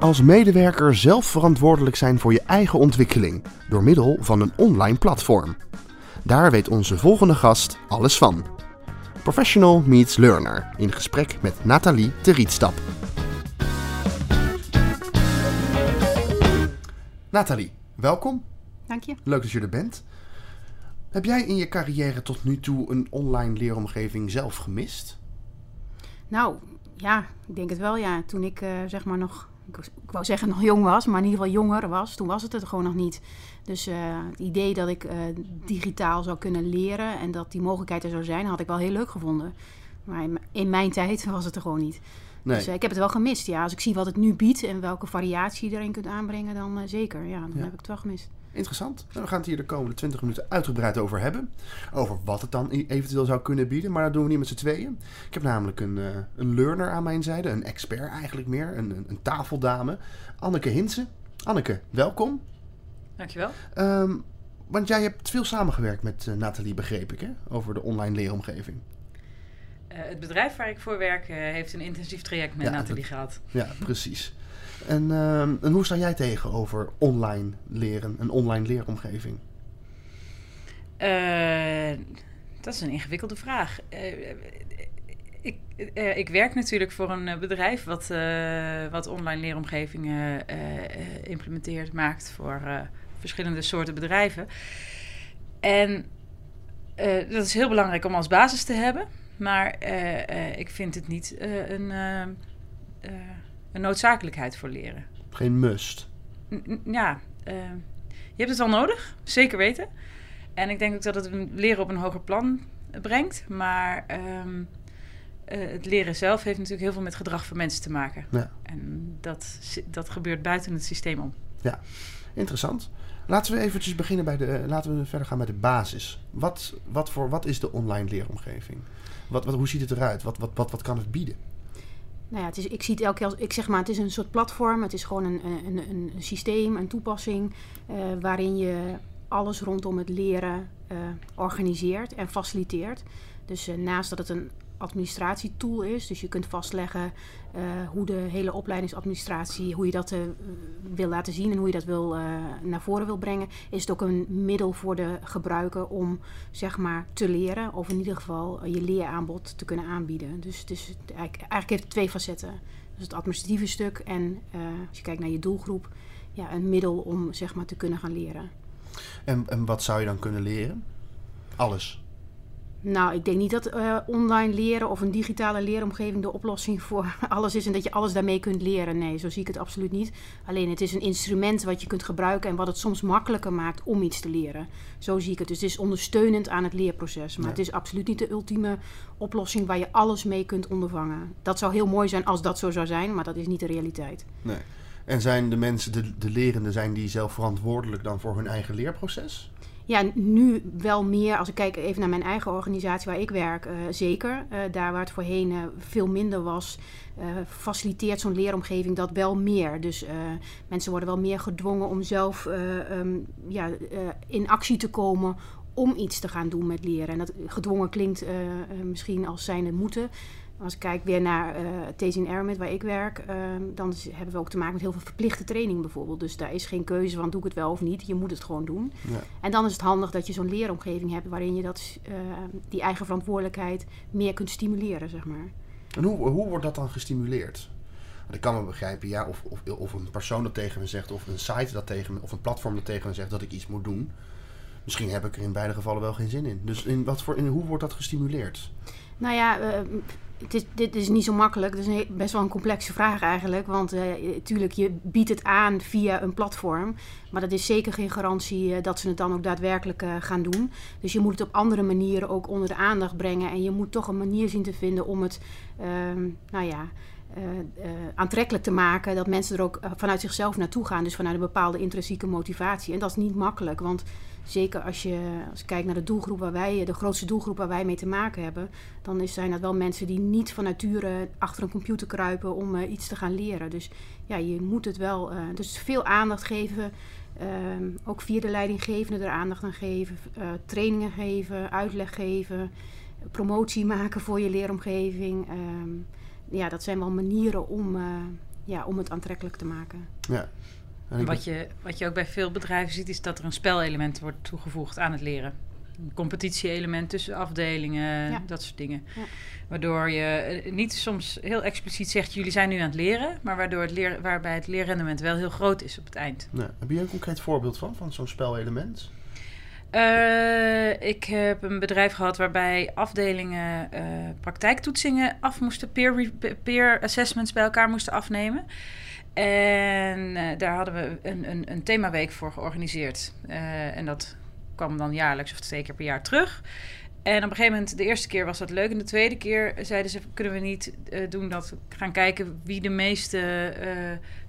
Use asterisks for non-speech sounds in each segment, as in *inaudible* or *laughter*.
Als medewerker zelf verantwoordelijk zijn voor je eigen ontwikkeling door middel van een online platform. Daar weet onze volgende gast alles van. Professional meets learner in gesprek met Nathalie de Rietstap. Nathalie, welkom. Dank je. Leuk dat je er bent. Heb jij in je carrière tot nu toe een online leeromgeving zelf gemist? Nou, ja, ik denk het wel, ja. Toen ik uh, zeg maar nog, ik, ik, wou zeggen nog jong was, maar in ieder geval jonger was, toen was het het gewoon nog niet. Dus uh, het idee dat ik uh, digitaal zou kunnen leren en dat die mogelijkheid er zou zijn, had ik wel heel leuk gevonden. Maar in, in mijn tijd *laughs* was het er gewoon niet. Nee. Dus ik heb het wel gemist, ja. Als ik zie wat het nu biedt en welke variatie je erin kunt aanbrengen, dan zeker, ja, dan ja. heb ik het wel gemist. Interessant. Nou, we gaan het hier de komende 20 minuten uitgebreid over hebben. Over wat het dan eventueel zou kunnen bieden. Maar dat doen we niet met z'n tweeën. Ik heb namelijk een, uh, een learner aan mijn zijde. Een expert eigenlijk meer. Een, een, een tafeldame. Anneke Hinsen. Anneke, welkom. Dankjewel. Um, want jij hebt veel samengewerkt met uh, Nathalie, begreep ik, hè? over de online leeromgeving. Uh, het bedrijf waar ik voor werk heeft een intensief traject met ja, Nathalie gehad. Ja, precies. En, uh, en, hoe sta jij tegenover online leren, een online leeromgeving? Uh, dat is een ingewikkelde vraag. Uh, ik, ik, werk natuurlijk voor een bedrijf wat, wat online leeromgevingen implementeert, maakt voor verschillende soorten bedrijven. En dat is heel belangrijk om als basis te hebben. Maar ik vind het niet een een noodzakelijkheid voor leren. Geen must. N ja, uh, je hebt het wel nodig, zeker weten. En ik denk ook dat het leren op een hoger plan brengt. Maar um, uh, het leren zelf heeft natuurlijk heel veel met gedrag van mensen te maken. Ja. En dat, dat gebeurt buiten het systeem om. Ja, interessant. Laten we eventjes beginnen bij de. Laten we verder gaan bij de basis. Wat, wat, voor, wat is de online leeromgeving? Wat, wat, hoe ziet het eruit? Wat, wat, wat, wat kan het bieden? Nou ja, het is, ik zie het elke keer als, ik zeg maar, het is een soort platform. Het is gewoon een, een, een, systeem, een toepassing uh, waarin je alles rondom het leren uh, organiseert en faciliteert. Dus uh, naast dat het een administratietool is. Dus je kunt vastleggen uh, hoe de hele opleidingsadministratie, hoe je dat uh, wil laten zien en hoe je dat wil, uh, naar voren wil brengen. Is het ook een middel voor de gebruiker om zeg maar te leren, of in ieder geval je leeraanbod te kunnen aanbieden. Dus het is eigenlijk, heeft twee facetten. Dus het administratieve stuk en als je kijkt naar je doelgroep, ja, een middel om zeg maar te kunnen gaan leren. En, en wat zou je dan kunnen leren? Alles. Nou, ik denk niet dat uh, online leren of een digitale leeromgeving de oplossing voor *laughs* alles is en dat je alles daarmee kunt leren. Nee, zo zie ik het absoluut niet. Alleen het is een instrument wat je kunt gebruiken en wat het soms makkelijker maakt om iets te leren. Zo zie ik het. Dus het is ondersteunend aan het leerproces. Maar ja. het is absoluut niet de ultieme oplossing waar je alles mee kunt ondervangen. Dat zou heel mooi zijn als dat zo zou zijn, maar dat is niet de realiteit. Nee. En zijn de mensen, de, de lerenden, zijn die zelf verantwoordelijk dan voor hun eigen leerproces? Ja, nu wel meer. Als ik kijk even naar mijn eigen organisatie waar ik werk, uh, zeker. Uh, daar waar het voorheen uh, veel minder was, faciliteert zo'n leeromgeving dat wel meer. Dus mensen worden wel meer gedwongen om zelf um, ja, in actie te komen om iets te gaan doen met leren. En dat gedwongen klinkt misschien als zijnde moeten. Als ik kijk weer naar uh, These in Airmet, waar ik werk, uh, dan hebben we ook te maken met heel veel verplichte training bijvoorbeeld. Dus daar is geen keuze van doe ik het wel of niet. Je moet het gewoon doen. Ja. En dan is het handig dat je zo'n leeromgeving hebt waarin je dat, uh, die eigen verantwoordelijkheid meer kunt stimuleren, zeg maar. En hoe, hoe wordt dat dan gestimuleerd? Ik kan me begrijpen, ja, of, of, of een persoon dat tegen me zegt, of een site dat tegen me, of een platform dat tegen me zegt dat ik iets moet doen. Misschien heb ik er in beide gevallen wel geen zin in. Dus in wat voor, in, hoe wordt dat gestimuleerd? Nou ja, uh, dit is niet zo makkelijk. Het is best wel een complexe vraag eigenlijk. Want natuurlijk, uh, je biedt het aan via een platform. Maar dat is zeker geen garantie uh, dat ze het dan ook daadwerkelijk uh, gaan doen. Dus je moet het op andere manieren ook onder de aandacht brengen. En je moet toch een manier zien te vinden om het, ehm, nou ja... aantrekkelijk te maken, dat mensen er ook vanuit zichzelf naartoe gaan. Dus vanuit een bepaalde intrinsieke motivatie. En dat is niet makkelijk, want zeker als je, als je kijkt naar de doelgroep waar wij, de grootste doelgroep waar wij mee te maken hebben, dan zijn dat wel mensen die niet van nature achter een computer kruipen om uh, iets te gaan leren. Dus ja, je moet het wel, uh, dus veel aandacht geven. Uh, ook via de leidinggevende er aandacht aan geven, uh, trainingen geven, uitleg geven. promotie maken voor je leeromgeving. Ehm, ja, dat zijn wel manieren om, eh, ja, om het aantrekkelijk te maken. Ja. En Wat je, wat je ook bij veel bedrijven ziet, is dat er een spelelement wordt toegevoegd aan het leren. Een competitie-element tussen afdelingen, Ja. dat soort dingen. Ja. Waardoor je eh, niet soms heel expliciet zegt, jullie zijn nu aan het leren, maar waardoor het leer, waarbij het leerrendement wel heel groot is op het eind. Ja. Heb je een concreet voorbeeld van, van zo'n spelelement? Eh, ik heb een bedrijf gehad waarbij afdelingen eh, praktijktoetsingen af moesten, peer, peer assessments bij elkaar moesten afnemen. En eh, daar hadden we een, een, een themaweek voor georganiseerd. Eh, en dat kwam dan jaarlijks of twee keer per jaar terug. En op een gegeven moment, de eerste keer was dat leuk. En de tweede keer zeiden ze, kunnen we niet eh, doen dat we gaan kijken wie de meeste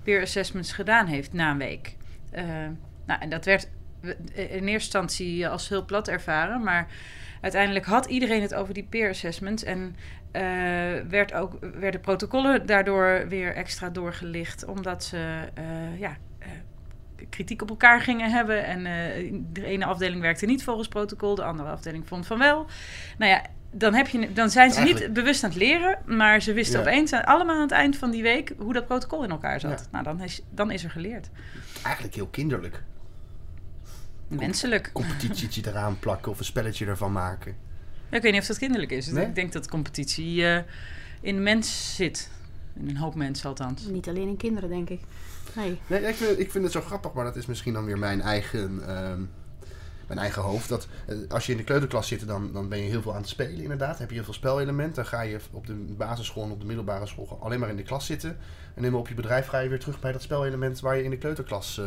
peer assessments gedaan heeft na een week. Nou, en dat werd we- in eerste instantie als heel plat ervaren. Maar uiteindelijk had iedereen het over die peer assessments. En eh, werd ook, werden protocollen daardoor weer extra doorgelicht. Omdat ze eh, ja, eh, kritiek op elkaar gingen hebben. En de ene afdeling werkte niet volgens protocol. De andere afdeling vond van wel. Nou ja, dan, heb je, dan zijn ze Eigenlijk- niet bewust aan het leren. Maar ze wisten Ja. opeens allemaal aan het eind van die week hoe dat protocol in elkaar zat. Ja. Nou, dan is, dan is er geleerd. Eigenlijk heel kinderlijk. Menselijk. Competitietje eraan plakken of een spelletje ervan maken. Ja, ik weet niet of dat kinderlijk is. Nee? Ik denk dat competitie eh, in de mens zit. In een hoop mensen althans. Niet alleen in kinderen, denk ik. Nee. Nee, ik vind, ik vind het zo grappig, maar dat is misschien dan weer mijn eigen, ehm, mijn eigen hoofd. Dat, eh, als je in de kleuterklas zit, dan, dan ben je heel veel aan het spelen inderdaad. Heb je heel veel spelelementen. Dan ga je op de basisschool en op de middelbare school alleen maar in de klas zitten. En helemaal op je bedrijf ga je weer terug bij dat spelelement waar je in de kleuterklas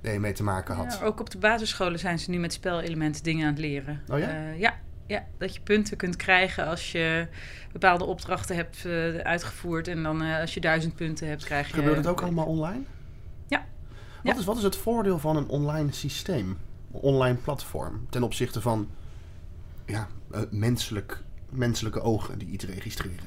eh, mee te maken had. Ja, ook op de basisscholen zijn ze nu met spelelementen dingen aan het leren. Oh ja? Eh, ja, ja, dat je punten kunt krijgen als je bepaalde opdrachten hebt eh, uitgevoerd. En dan eh, als je duizend punten hebt, krijg je... Gebeurt het ook allemaal online? Ja. Wat, Ja. Is, wat is het voordeel van een online systeem? Een online platform ten opzichte van ja, eh, menselijk, menselijke ogen die iets registreren?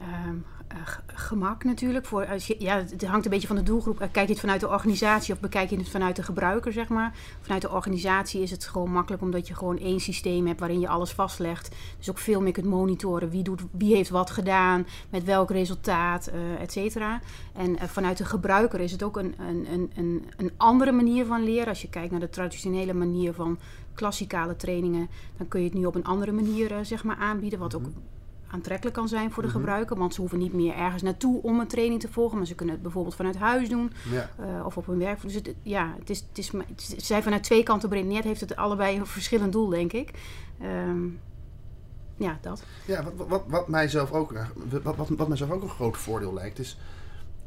Ehm, eh, g- gemak natuurlijk. Voor, ja, het hangt een beetje van de doelgroep. Eh, Kijk je het vanuit de organisatie of bekijk je het vanuit de gebruiker, zeg maar. Vanuit de organisatie is het gewoon makkelijk omdat je gewoon één systeem hebt waarin je alles vastlegt. Dus ook veel meer kunt monitoren. Wie, doet, wie heeft wat gedaan, met welk resultaat, eh et cetera. En eh, vanuit de gebruiker is het ook een, een, een, een, andere manier van leren. Als je kijkt naar de traditionele manier van klassikale trainingen, dan kun je het nu op een andere manier zeg maar, aanbieden. Wat ook aantrekkelijk kan zijn voor de Mhm. gebruiker. Want ze hoeven niet meer ergens naartoe om een training te volgen. Maar ze kunnen het bijvoorbeeld vanuit huis doen Ja. eh, of op hun werk. Dus het, ja, het is, het is, het is- zijn vanuit twee kanten beredeneerd. Heeft het allebei een verschillend doel, denk ik. Ehm, ja, dat. Ja, wat, wat, wat, mijzelf ook, eh, wat, wat, wat mijzelf ook een groot voordeel lijkt, is.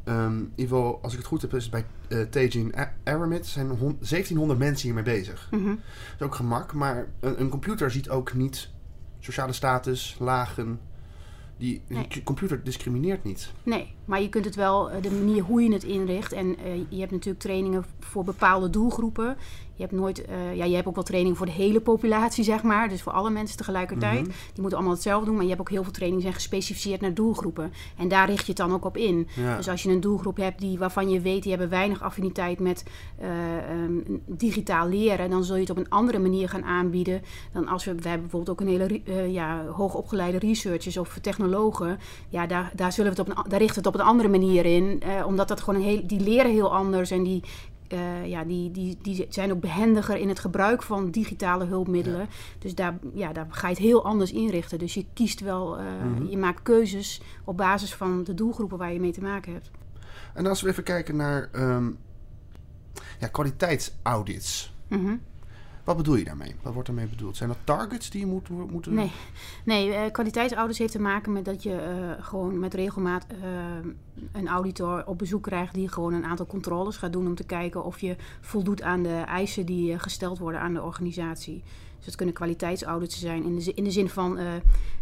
ehm, in ieder geval, als ik het goed heb, is bij Teijin A- Aramid zijn hon- 1700 mensen hiermee bezig. Mhm. Dat is ook gemak, maar een, een computer ziet ook niet sociale status, lagen. Die, Nee. die computer discrimineert niet. Nee, maar je kunt het wel, eh, de manier hoe je het inricht. En eh, je hebt natuurlijk trainingen voor bepaalde doelgroepen. Je hebt nooit, eh, ja, je hebt ook wel training voor de hele populatie, zeg maar. Dus voor alle mensen tegelijkertijd. Mhm. Die moeten allemaal hetzelfde doen. Maar je hebt ook heel veel trainingen zijn gespecificeerd naar doelgroepen. En daar richt je het dan ook op in. Ja. Dus als je een doelgroep hebt die, waarvan je weet, die hebben weinig affiniteit met eh, ehm, digitaal leren, dan zul je het op een andere manier gaan aanbieden dan als we, we hebben bijvoorbeeld ook een hele eh, ja, hoogopgeleide researchers of technologen. Ja, daar, daar, zullen we het op een, daar richten we het op een andere manier in. omdat dat gewoon een heel, die leren heel anders en die, eh, ja, die, die, die zijn ook behendiger in het gebruik van digitale hulpmiddelen. Dus daar, ja, daar ga je het heel anders inrichten. Dus je kiest wel, eh, Mhm. je maakt keuzes op basis van de doelgroepen waar je mee te maken hebt. En als we even kijken naar ehm, ja, kwaliteitsaudits. Mhm. Wat bedoel je daarmee? Wat wordt daarmee bedoeld? Zijn dat targets die je moet, moeten... Nee, nee eh, kwaliteitsaudits heeft te maken met dat je eh, gewoon met regelmaat eh, een auditor op bezoek krijgt die gewoon een aantal controles gaat doen om te kijken of je voldoet aan de eisen die eh, gesteld worden aan de organisatie. Dus het kunnen kwaliteitsaudits zijn in de, zi- in de zin van eh,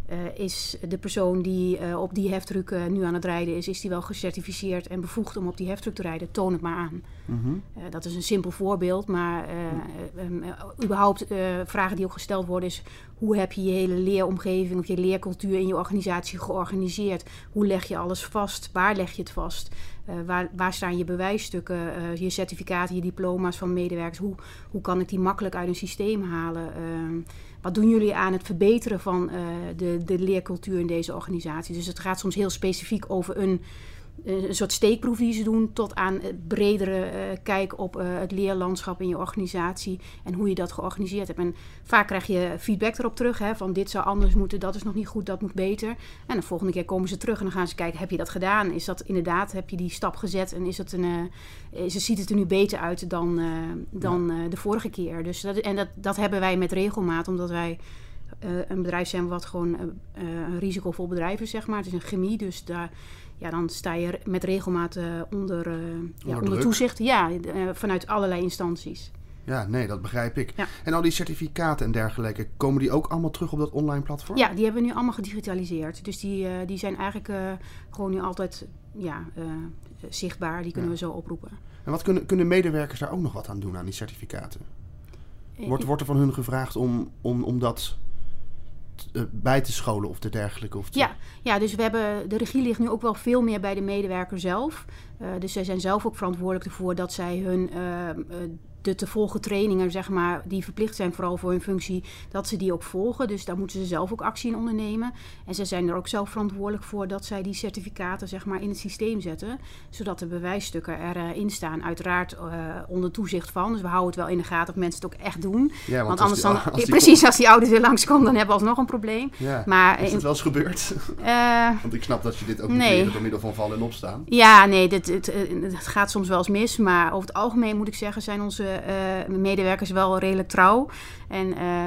eh, is de persoon die eh, op die heftruck nu aan het rijden is, is die wel gecertificeerd en bevoegd om op die heftruck te rijden? Toon het maar aan. Mhm. Dat is een simpel voorbeeld, maar eh, überhaupt vragen die ook gesteld worden is... hoe heb je je hele leeromgeving of je leercultuur in je organisatie georganiseerd? Hoe leg je alles vast? Waar leg je het vast? Uh, waar, staan je bewijsstukken, uh, je certificaten, je diploma's van medewerkers? Hoe, hoe kan ik die makkelijk uit een systeem halen? Ehm, wat doen jullie aan het verbeteren van de, de leercultuur in deze organisatie? Dus het gaat soms heel specifiek over een eh, een soort steekproef die ze doen, tot aan het bredere uh, kijk op uh, het leerlandschap in je organisatie en hoe je dat georganiseerd hebt. En vaak krijg je feedback erop terug, hè, van dit zou anders moeten, dat is nog niet goed, dat moet beter. En de volgende keer komen ze terug en dan gaan ze kijken, heb je dat gedaan? Is dat inderdaad, heb je die stap gezet en is het een, is, ziet het er nu beter uit dan, dan de vorige keer? Dus dat, en dat, dat hebben wij met regelmaat, omdat wij... een bedrijf zijn wat gewoon een risicovol bedrijf is, zeg maar. Het is een chemie, dus daar ja, dan sta je met regelmaat uh, onder, uh, ja, onder toezicht. Ja, uh, vanuit allerlei instanties. Ja, nee, dat begrijp ik. Ja. En al die certificaten en dergelijke, komen die ook allemaal terug op dat online platform? Ja, die hebben we nu allemaal gedigitaliseerd. Dus die, die zijn eigenlijk gewoon nu altijd ja, zichtbaar. Die kunnen we zo oproepen. En wat kunnen, kunnen medewerkers daar ook nog wat aan doen aan die certificaten? Wordt, wordt er van hun gevraagd om, om, om dat eh, bij te scholen of de dergelijke? Of ja, ja, dus we hebben, de regie ligt nu ook wel veel meer bij de medewerker zelf. Uh, dus zij zijn zelf ook verantwoordelijk ervoor dat zij hun uh, de te volgen trainingen, zeg maar, die verplicht zijn vooral voor hun functie, dat ze die ook volgen. Dus daar moeten ze zelf ook actie in ondernemen. En ze zijn er ook zelf verantwoordelijk voor dat zij die certificaten, zeg maar, in het systeem zetten. Zodat de bewijsstukken erin staan. Uiteraard uh, onder toezicht van. Dus we houden het wel in de gaten of mensen het ook echt doen. Ja, want, anders dan, *laughs* als precies, als die ouders weer langskomen, dan hebben we alsnog een probleem. Ja. Maar, is het wel eens gebeurd? Uh, *laughs* want ik snap dat je dit ook niet nee. door middel van vallen en opstaan. Ja, nee, dit, het, het, het gaat soms wel eens mis. Maar over het algemeen moet ik zeggen, zijn onze uh, medewerkers wel redelijk trouw. En uh,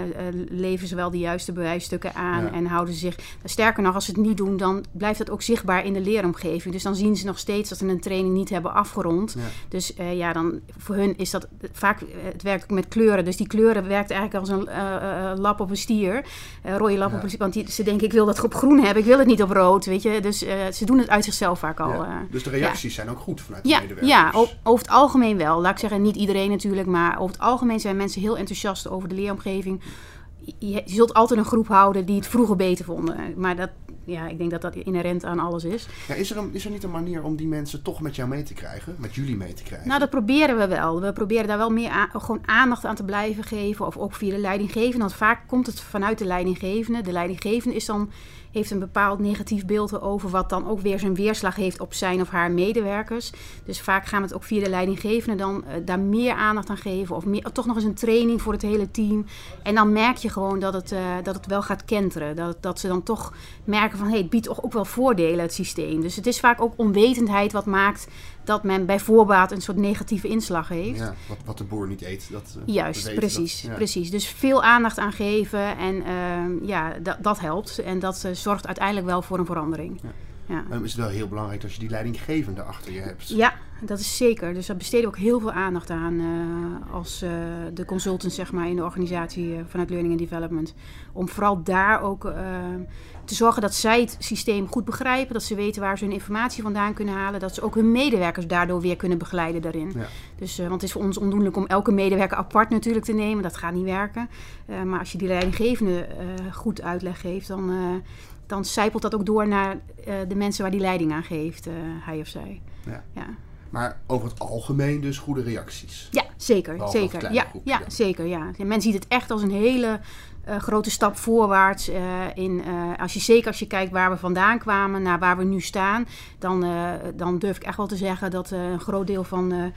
leveren ze wel de juiste bewijsstukken aan en houden ze zich. Sterker nog, als ze het niet doen, dan blijft het ook zichtbaar in de leeromgeving. Dus dan zien ze nog steeds dat ze een training niet hebben afgerond. Dus uh, ja, dan voor hun is dat vaak. Het werkt met kleuren. Dus die kleuren werkt eigenlijk als een lap op een stier. rode lap op een stier. Want die, ze denken, ik wil dat op groen hebben, ik wil het niet op rood. Weet je? Dus ze doen het uit zichzelf vaak al. dus de reacties zijn ook goed vanuit de medewerkers. Ja, over het algemeen wel. Laat ik zeggen, niet iedereen natuurlijk, maar over het algemeen zijn mensen heel enthousiast over de leeromgeving. Je, zult altijd een groep houden die het vroeger beter vonden. Maar dat, ja, ik denk dat dat inherent aan alles is. Ja, is, er een, is er niet een manier om die mensen toch met jou mee te krijgen? Met jullie mee te krijgen? Nou, dat proberen we wel. We proberen daar wel meer gewoon aandacht aan te blijven geven. Of ook via de leidinggevende. Want vaak komt het vanuit de leidinggevende. De leidinggevende is dan heeft een bepaald negatief beeld over, wat dan ook weer zijn weerslag heeft op zijn of haar medewerkers. Dus vaak gaan we het ook via de leidinggevende dan uh, daar meer aandacht aan geven, of, meer, toch nog eens een training voor het hele team. En dan merk je gewoon dat het, uh, dat het wel gaat kenteren. Dat, dat ze dan toch merken van hey, het biedt toch ook wel voordelen, het systeem. Dus het is vaak ook onwetendheid wat maakt dat men bij voorbaat een soort negatieve inslag heeft. Ja, wat, wat de boer niet eet. Dat, uh, Juist, precies, precies. Dus veel aandacht aan geven en uh, ja, dat helpt. En dat uh, zorgt uiteindelijk wel voor een verandering. Ja. Ja. Dan is het wel heel belangrijk dat je die leidinggevende achter je hebt. Ja, dat is zeker. Dus daar besteden we ook heel veel aandacht aan uh, als uh, de consultants zeg maar, in de organisatie uh, vanuit Learning and Development. Om vooral daar ook te zorgen dat zij het systeem goed begrijpen. Dat ze weten waar ze hun informatie vandaan kunnen halen. Dat ze ook hun medewerkers daardoor weer kunnen begeleiden daarin. Ja. Dus, want het is voor ons ondoenlijk om elke medewerker apart natuurlijk te nemen. Dat gaat niet werken. maar als je die leidinggevende goed uitleg geeft, dan dan zijpelt dat ook door naar uh, de mensen waar die leiding aan geeft, uh, hij of zij. Ja. ja. Maar over het algemeen dus goede reacties. Ja, zeker. zeker. Ja, ja, ja, zeker. Ja. Men ziet het echt als een hele uh, grote stap voorwaarts. Uh, in, uh, als je, zeker als je kijkt waar we vandaan kwamen naar waar we nu staan, dan, dan durf ik echt wel te zeggen dat een groot deel van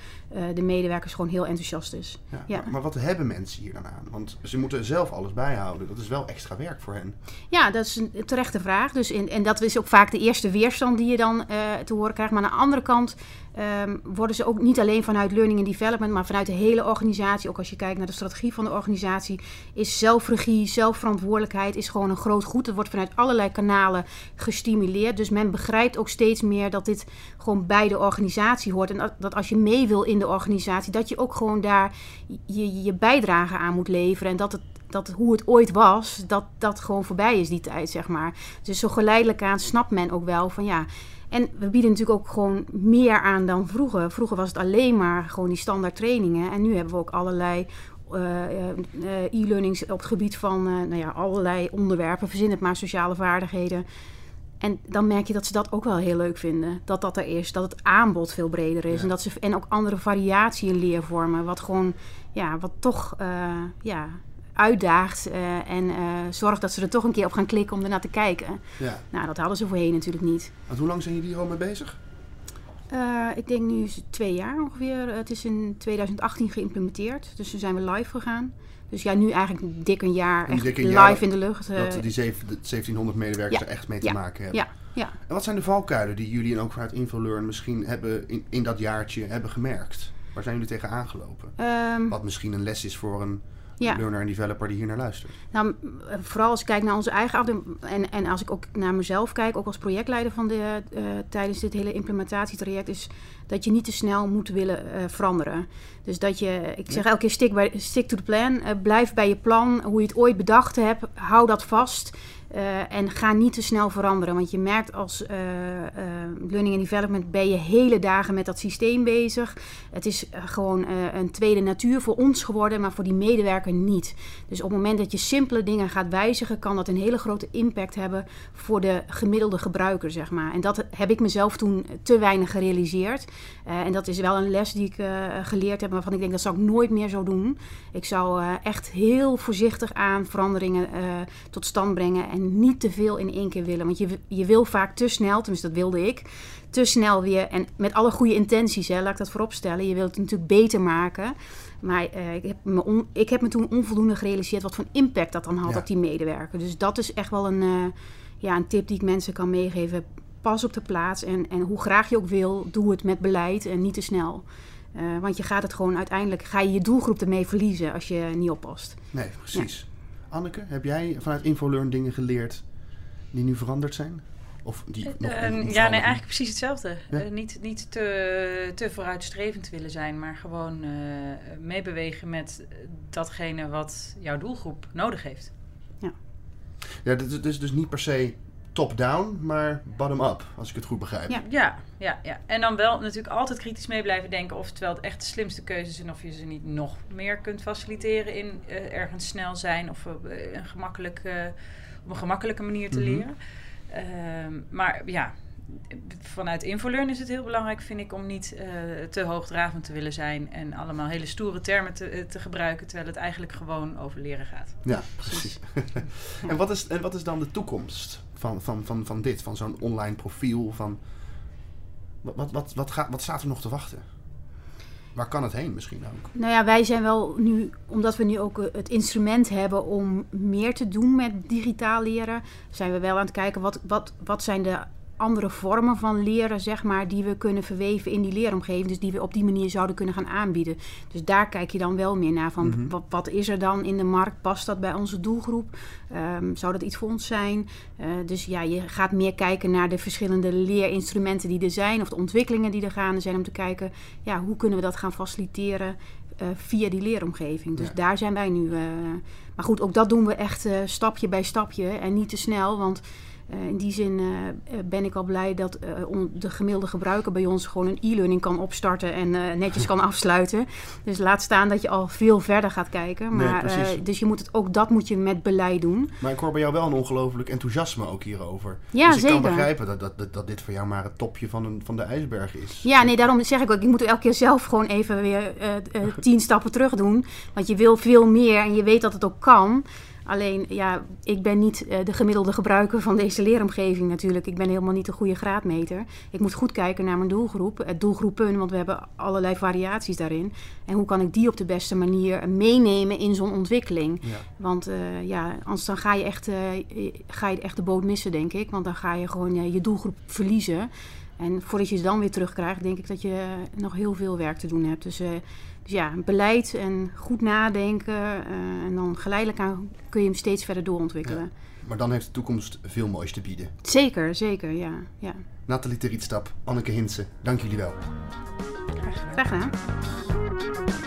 de medewerkers gewoon heel enthousiast is. Ja, ja. Maar, maar, wat hebben mensen hier dan aan? Want ze moeten zelf alles bijhouden. Dat is wel extra werk voor hen. Ja, dat is een terechte vraag. Dus in, en dat is ook vaak de eerste weerstand die je dan te horen krijgt. Maar aan de andere kant um, worden ze ook niet alleen vanuit Learning and Development, maar vanuit de hele organisatie, ook als je kijkt naar de strategie van de organisatie, is zelfregie, zelfverantwoordelijkheid is gewoon een groot goed. Het wordt vanuit allerlei kanalen gestimuleerd. Dus men begrijpt ook steeds meer dat dit gewoon bij de organisatie hoort. En dat, als je mee wil in de organisatie, dat je ook gewoon daar je, je bijdrage aan moet leveren. En dat het dat hoe het ooit was, dat dat gewoon voorbij is die tijd, zeg maar. Dus zo geleidelijk aan snapt men ook wel van ja, en we bieden natuurlijk ook gewoon meer aan dan vroeger. Vroeger was het alleen maar gewoon die standaard trainingen. En nu hebben we ook allerlei e-learnings op het gebied van nou ja, allerlei onderwerpen. Verzin het maar, sociale vaardigheden. En dan merk je dat ze dat ook wel heel leuk vinden. Dat dat er is, dat het aanbod veel breder is. Ja. En, dat ze, en ook andere variatie in leervormen. Wat gewoon, ja, wat toch eh, ja, uitdaagt. eh, en eh, zorgt dat ze er toch een keer op gaan klikken om ernaar te kijken. Ja. Nou, dat hadden ze voorheen natuurlijk niet. Want hoe lang zijn jullie hier al mee bezig? Eh, ik denk nu is het twee jaar ongeveer. Het is in 2018 geïmplementeerd. Dus toen zijn we live gegaan. Dus ja, nu eigenlijk dik een jaar Een echt een live jaar in de lucht. eh, dat die zeven- de 1700 medewerkers ja. er echt mee te Ja. maken hebben. ja, ja. En wat zijn de valkuilen die jullie en ook vanuit InfoLearn misschien hebben in, in dat jaartje hebben gemerkt? Waar zijn jullie tegen aangelopen? Ehm, Wat misschien een les is voor een Ja. learner en developer die hier naar luistert. Nou, m- vooral als ik kijk naar onze eigen afdeling en, en als ik ook naar mezelf kijk, ook als projectleider van de, eh, tijdens dit hele implementatietraject, is dat je niet te snel moet willen eh, veranderen. Dus dat je, ik zeg elke keer stick, bij, stick to the plan, eh, blijf bij je plan, hoe je het ooit bedacht hebt, hou dat vast. Eh, en ga niet te snel veranderen. Want je merkt als eh, eh, learning and development ben je hele dagen met dat systeem bezig. Het is gewoon een tweede natuur voor ons geworden, maar voor die medewerker niet. Dus op het moment dat je simpele dingen gaat wijzigen, kan dat een hele grote impact hebben voor de gemiddelde gebruiker, zeg maar. En dat heb ik mezelf toen te weinig gerealiseerd. En dat is wel een les die ik geleerd heb, waarvan ik denk dat zou ik nooit meer zo doen. Ik zou echt heel voorzichtig aan veranderingen tot stand brengen en niet te veel in één keer willen. Want je, je wil vaak te snel, tenminste dat wilde ik, te snel weer en met alle goede intenties, hè, laat ik dat vooropstellen. Je wilt het natuurlijk beter maken. Maar eh, ik, heb me on- ik heb me toen onvoldoende gerealiseerd wat voor impact dat dan had Ja. op die medewerker. Dus dat is echt wel een, eh, ja, een tip die ik mensen kan meegeven. Pas op de plaats en, en hoe graag je ook wil, doe het met beleid en niet te snel. Eh, want je gaat het gewoon uiteindelijk, ga je je doelgroep ermee verliezen als je niet oppast. Nee, precies. Anneke, heb jij vanuit InfoLearn dingen geleerd die nu veranderd zijn? Of die nog Eh, nog ja, nee, eigenlijk precies hetzelfde. Ja? Eh, niet niet te, te vooruitstrevend willen zijn, maar gewoon eh, meebewegen met datgene wat jouw doelgroep nodig heeft. Ja, dit is dus, dus niet per se top-down, maar bottom-up, als ik het goed begrijp. Ja. Ja, ja, ja. En dan wel natuurlijk altijd kritisch mee blijven denken of terwijl het echt de slimste keuzes zijn of je ze niet nog meer kunt faciliteren in eh, ergens snel zijn of op, eh, een gemakkelijk, eh, op een gemakkelijke manier te Mhm. leren. Ehm, maar ja, vanuit InfoLearn is het heel belangrijk, vind ik, om niet eh, te hoogdravend te willen zijn en allemaal hele stoere termen te, te gebruiken, terwijl het eigenlijk gewoon over leren gaat. Ja, precies. *laughs* en, wat is, en wat is dan de toekomst van, van, van, van dit, van zo'n online profiel? Van, wat, wat, wat, wat, gaat, wat staat er nog te wachten? Waar kan het heen misschien ook? Nou ja, wij zijn wel nu, omdat we nu ook eh, het instrument hebben om meer te doen met digitaal leren, zijn we wel aan het kijken wat, wat, wat zijn de andere vormen van leren, zeg maar, die we kunnen verweven in die leeromgeving. Dus die we op die manier zouden kunnen gaan aanbieden. Dus daar kijk je dan wel meer naar van Mhm. wat, wat is er dan in de markt? Past dat bij onze doelgroep? Ehm, zou dat iets voor ons zijn? Eh, dus ja, je gaat meer kijken naar de verschillende leerinstrumenten die er zijn, of de ontwikkelingen die er gaande zijn, om te kijken, ja, hoe kunnen we dat gaan faciliteren eh, via die leeromgeving. Dus Ja. daar zijn wij nu. eh, maar goed, ook dat doen we echt stapje bij stapje en niet te snel, want eh, in die zin eh, eh, ben ik al blij dat de gemiddelde gebruiker bij ons gewoon een e-learning kan opstarten en netjes kan *laughs* afsluiten. Dus laat staan dat je al veel verder gaat kijken. Maar, dus je moet het, ook dat moet je met beleid doen. Maar ik hoor bij jou wel een ongelooflijk enthousiasme ook hierover. Ja, dus ik zeker. kan begrijpen dat, dat, dat, dit voor jou maar het topje van, een, van de ijsberg is. Ja, nee, daarom zeg ik ook, ik moet elke keer zelf gewoon even weer tien *laughs* stappen terug doen. Want je wil veel meer en je weet dat het ook kan. Alleen, ja, ik ben niet eh, de gemiddelde gebruiker van deze leeromgeving natuurlijk. Ik ben helemaal niet de goede graadmeter. Ik moet goed kijken naar mijn doelgroep, het doelgroepen, want we hebben allerlei variaties daarin. En hoe kan ik die op de beste manier meenemen in zo'n ontwikkeling? Ja. Want eh, ja, anders dan ga je, echt, eh, ga je echt de boot missen, denk ik. Want dan ga je gewoon eh, je doelgroep verliezen. En voordat je ze dan weer terugkrijgt, denk ik dat je eh, nog heel veel werk te doen hebt. Dus, eh, dus ja, beleid en goed nadenken. eh, en dan geleidelijk aan kun je hem steeds verder doorontwikkelen. Maar dan heeft de toekomst veel moois te bieden. Zeker, zeker, ja. ja. Nathalie Terietstap, Anneke Hinsen, dank jullie wel. Graag gedaan. Graag gedaan.